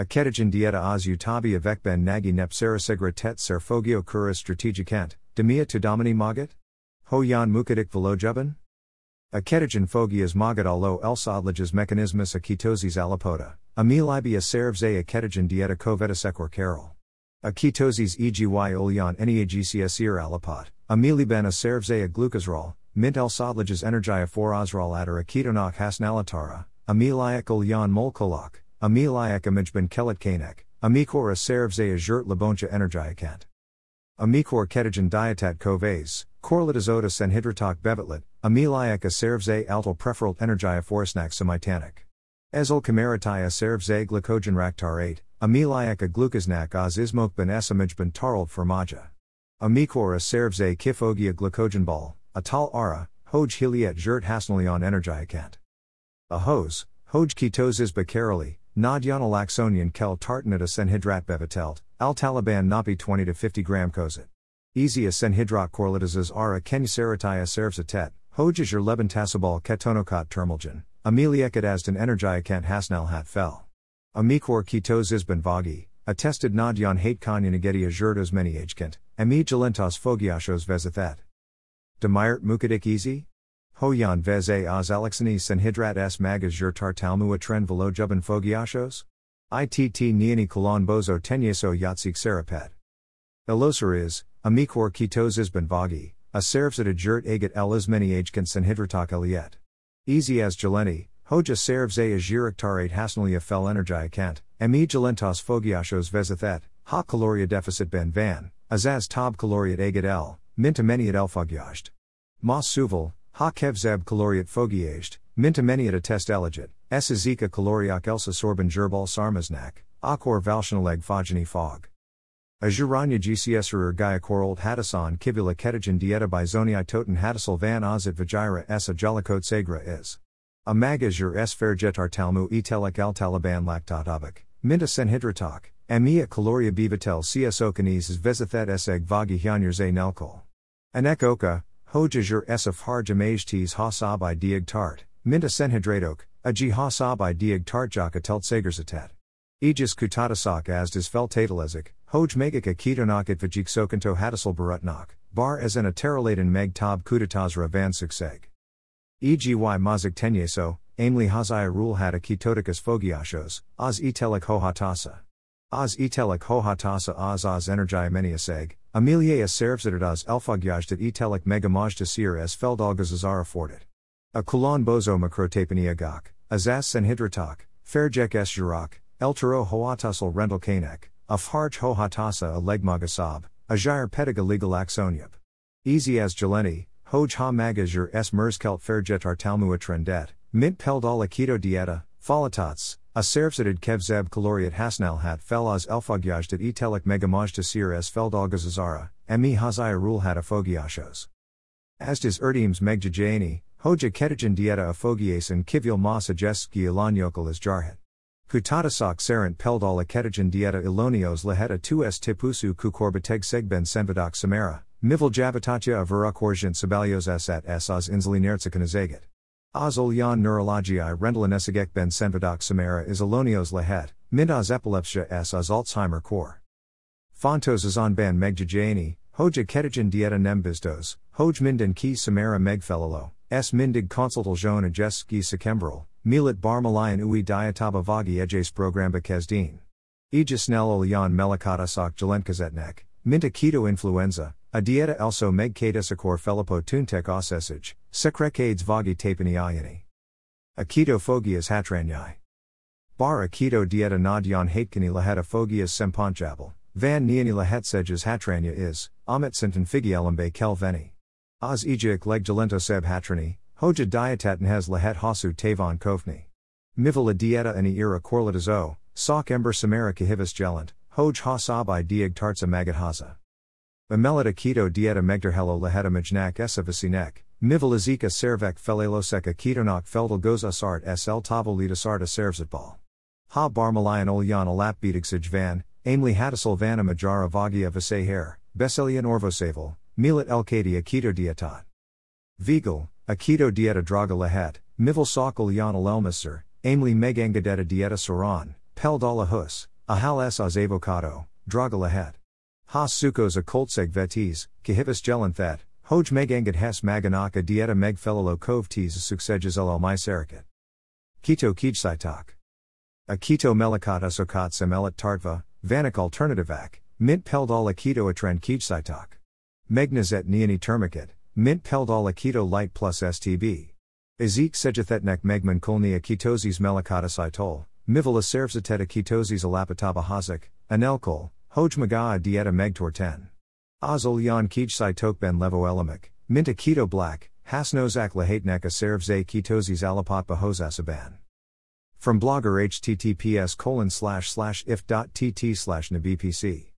A ketogen dieta az utabi avec ben nagi nepsarasegra tet serfogio kura strategicant, demia to domini magat? Ho yan mukadik velojubin? A ketogen fogias magat allo elsodlages mechanismus a ketosis alipoda, a ketogen dieta covetasecor carol. A ketosis egi olion neagcsir alipot, a miliben a serves a glucosrol, mint elsodlages energia for osrol atter a ketonok hasnalitara, a miliac olion molkolok, a miliac imagben kelet kanek, a mikor a serves a jurt laboncha energiacant. A mikor ketogen dietat coves, corlitizotus and hydrotok bevetlet, a miliac a serves a altal preferalt energia forasnak semitanic. Ezel kameratai serves a glycogen raktar 8, a miliac a glucosnak az ismok ben esamij ben tarald formaja. A mikor a serves a kifogia glycogen ball, a tal ara, hoj hiliet jurt hasnalion energiacant. A hose, hoj bakarali, nadyan alaxonian kel tartanata senhydrat bevetelt, al taliban napi 20 to 50 gram kozit. Easy a senhydrat corlitazes ara kenyserataya serves a tet, hoj your leben tasabal ketonokat termalgen, amelieket asden energiacant hasnal hat fel. Amikor ketos isben vagi, attested nadyan hate kanyanageti ajurdos many agekant, ami gelentos fogiashos vezathet. Demyert mukadik easy? Hoyan veze az alexani senhydrat s tartalmu a tren velojubin fogiashos? ITT niani kolon bozo tenyeso yatsik serapet. Elosar is, amikor ketos isben vagi, a serves at a jurt agat el ismeni agekant senhydratok eliet. Easy as geleni, Hoja serves a ajiriktarate hasnalia fel energiacant, me gelentos fogiashos vezathet, ha caloria deficit ben van, azaz tab caloriat agat el, mintameniat elfogiasht. Mas suval, ha kevzeb caloriat fogiasht, mintameniat attest elegit, s azika caloriac elsa sorban gerbal sarmaznak, akor valshanaleg fogeny fog. Ajuranya GCSR Gaiakorold Hadasan Kivula Ketogen Dieta Bizoni Toten Hadasal Van Ozit Vajira S. Ajalikot Segra is. A magazur s ferjetar talmu etelek al taliban lactotabak, minta senhidratok, amia caloria bivatel csokanes vezathet eseg vagi hyanyers a nelkol. Anek hojajur s of har jamajtes hasab i diag tart, minta senhydradok, a ji hasab i diag tart jaka telt sagersatet. Aegis kutatasak as des feltatalezik, hoj megika ketonak at vajik sokanto hadasal barutnak, bar as an ateraladen meg tab kutatazra van sukseg. EGY mazik tenyeso, aimli hazaya rule had a ketoticus fogiashos, az etelik hohatasa. Az etelik hohatasa az az energia meniaseg, amelia servsitat az elfogyajtat etelik megamajta sir es feldalgazazara fortit. A kulon bozo macrotapania gok, azas senhidratok, fairjek es jurak, eltero hoatasal rental kanek, a farj hohatasa a legmagasab, a jair pediga legal axonyab. Easy as geleni, Hoj ha magazur s merskelt ferjetar talmua trendet, mint peldal keto dieta, falatats, a servsidid kevzeb kaloriat hasnal hat felaz elfogyajdat etelik megamajta sir s feldalgazazara, mi hazaya rule hat afogiashos. Asdes erdims megjajani, hoja ketogen dieta afogiasin kivil ma suggeski ilanyokal is jarhet. Kutatasak serent peldal ketogen dieta ilonios laheta 2s tipusu kukorbeteg segben senvadak samara, Mivel Javitatya avurakorjant sabalios sat esas insulinertsikanazagat. Azol yan neurologiae rendalinesiget ben senvadak samara is alonios lahet, mindas epilepsia s as Alzheimer core. Fontos azon ban megjajani, hoja ketogen dieta nembistos, hoj minden ki samara megfelalo, s mindig consultal jon ajes ski sekembral, milit barmalayan ui diataba vagi ejes programba kezdin. Ejisnel olyan melikata sok jelenkazetnek, minta keto influenza, a dieta also meg akor felipo tuntek osesage, secrecades vagi tapani ayani. A keto phogias hatranyai. Bar a keto dieta nadyan hatkani laheta phogias semponchabal, van niani lahetseges hatranya is, amit sinton figielambe kel veni. Oz ejik leg seb hatrani, hoja has lahet hasu tavon kofni. Mivala dieta ani ira korlitazo, sok ember samara kahivas gelent, hoj hasabai diag tartsa magat haza. Emelita keto dieta megderhelo lehetamajnak esavasinek, mivilizika servek feleloseka ketonak feldalgoza sart sl tavalita sarta servsatbal. Ha barmalayan olyan alap bedigsij van, aimli hadasal vana majara vagia visaher, beselian orvosaval, milit elkadia keto dietat. Vigal, a keto dieta draga lehet, mivil sakal yan alelmaser, aimli megangadeta dieta soran, Peldala hus, ahal es az avocado, dragalahet. Has sukos a koltseg vetis, kahivas gelanthet, hoj megangat hes maganaka dieta meg felilo kov tes suxeges el mysericat. Keto kijsaitak. A keto melikat usokat semelit tartva, vanik alternativac, mint peldal peldala keto atran kijsaitak. Megnazet neani termikit, mint peldala keto light plus STB. Ezik sejethetnek megman kulnia ketoses melikatas itol, mivala servzeteta ketoses alapataba hazik, anelkol, hoj magaa dieta megtor 10. Azul yan kijsai tokben levo elamik, minta keto black, hasnozak lahatnek a servze ketoses alapat bahosasaban. From blogger https colon slash slash slash nabpc.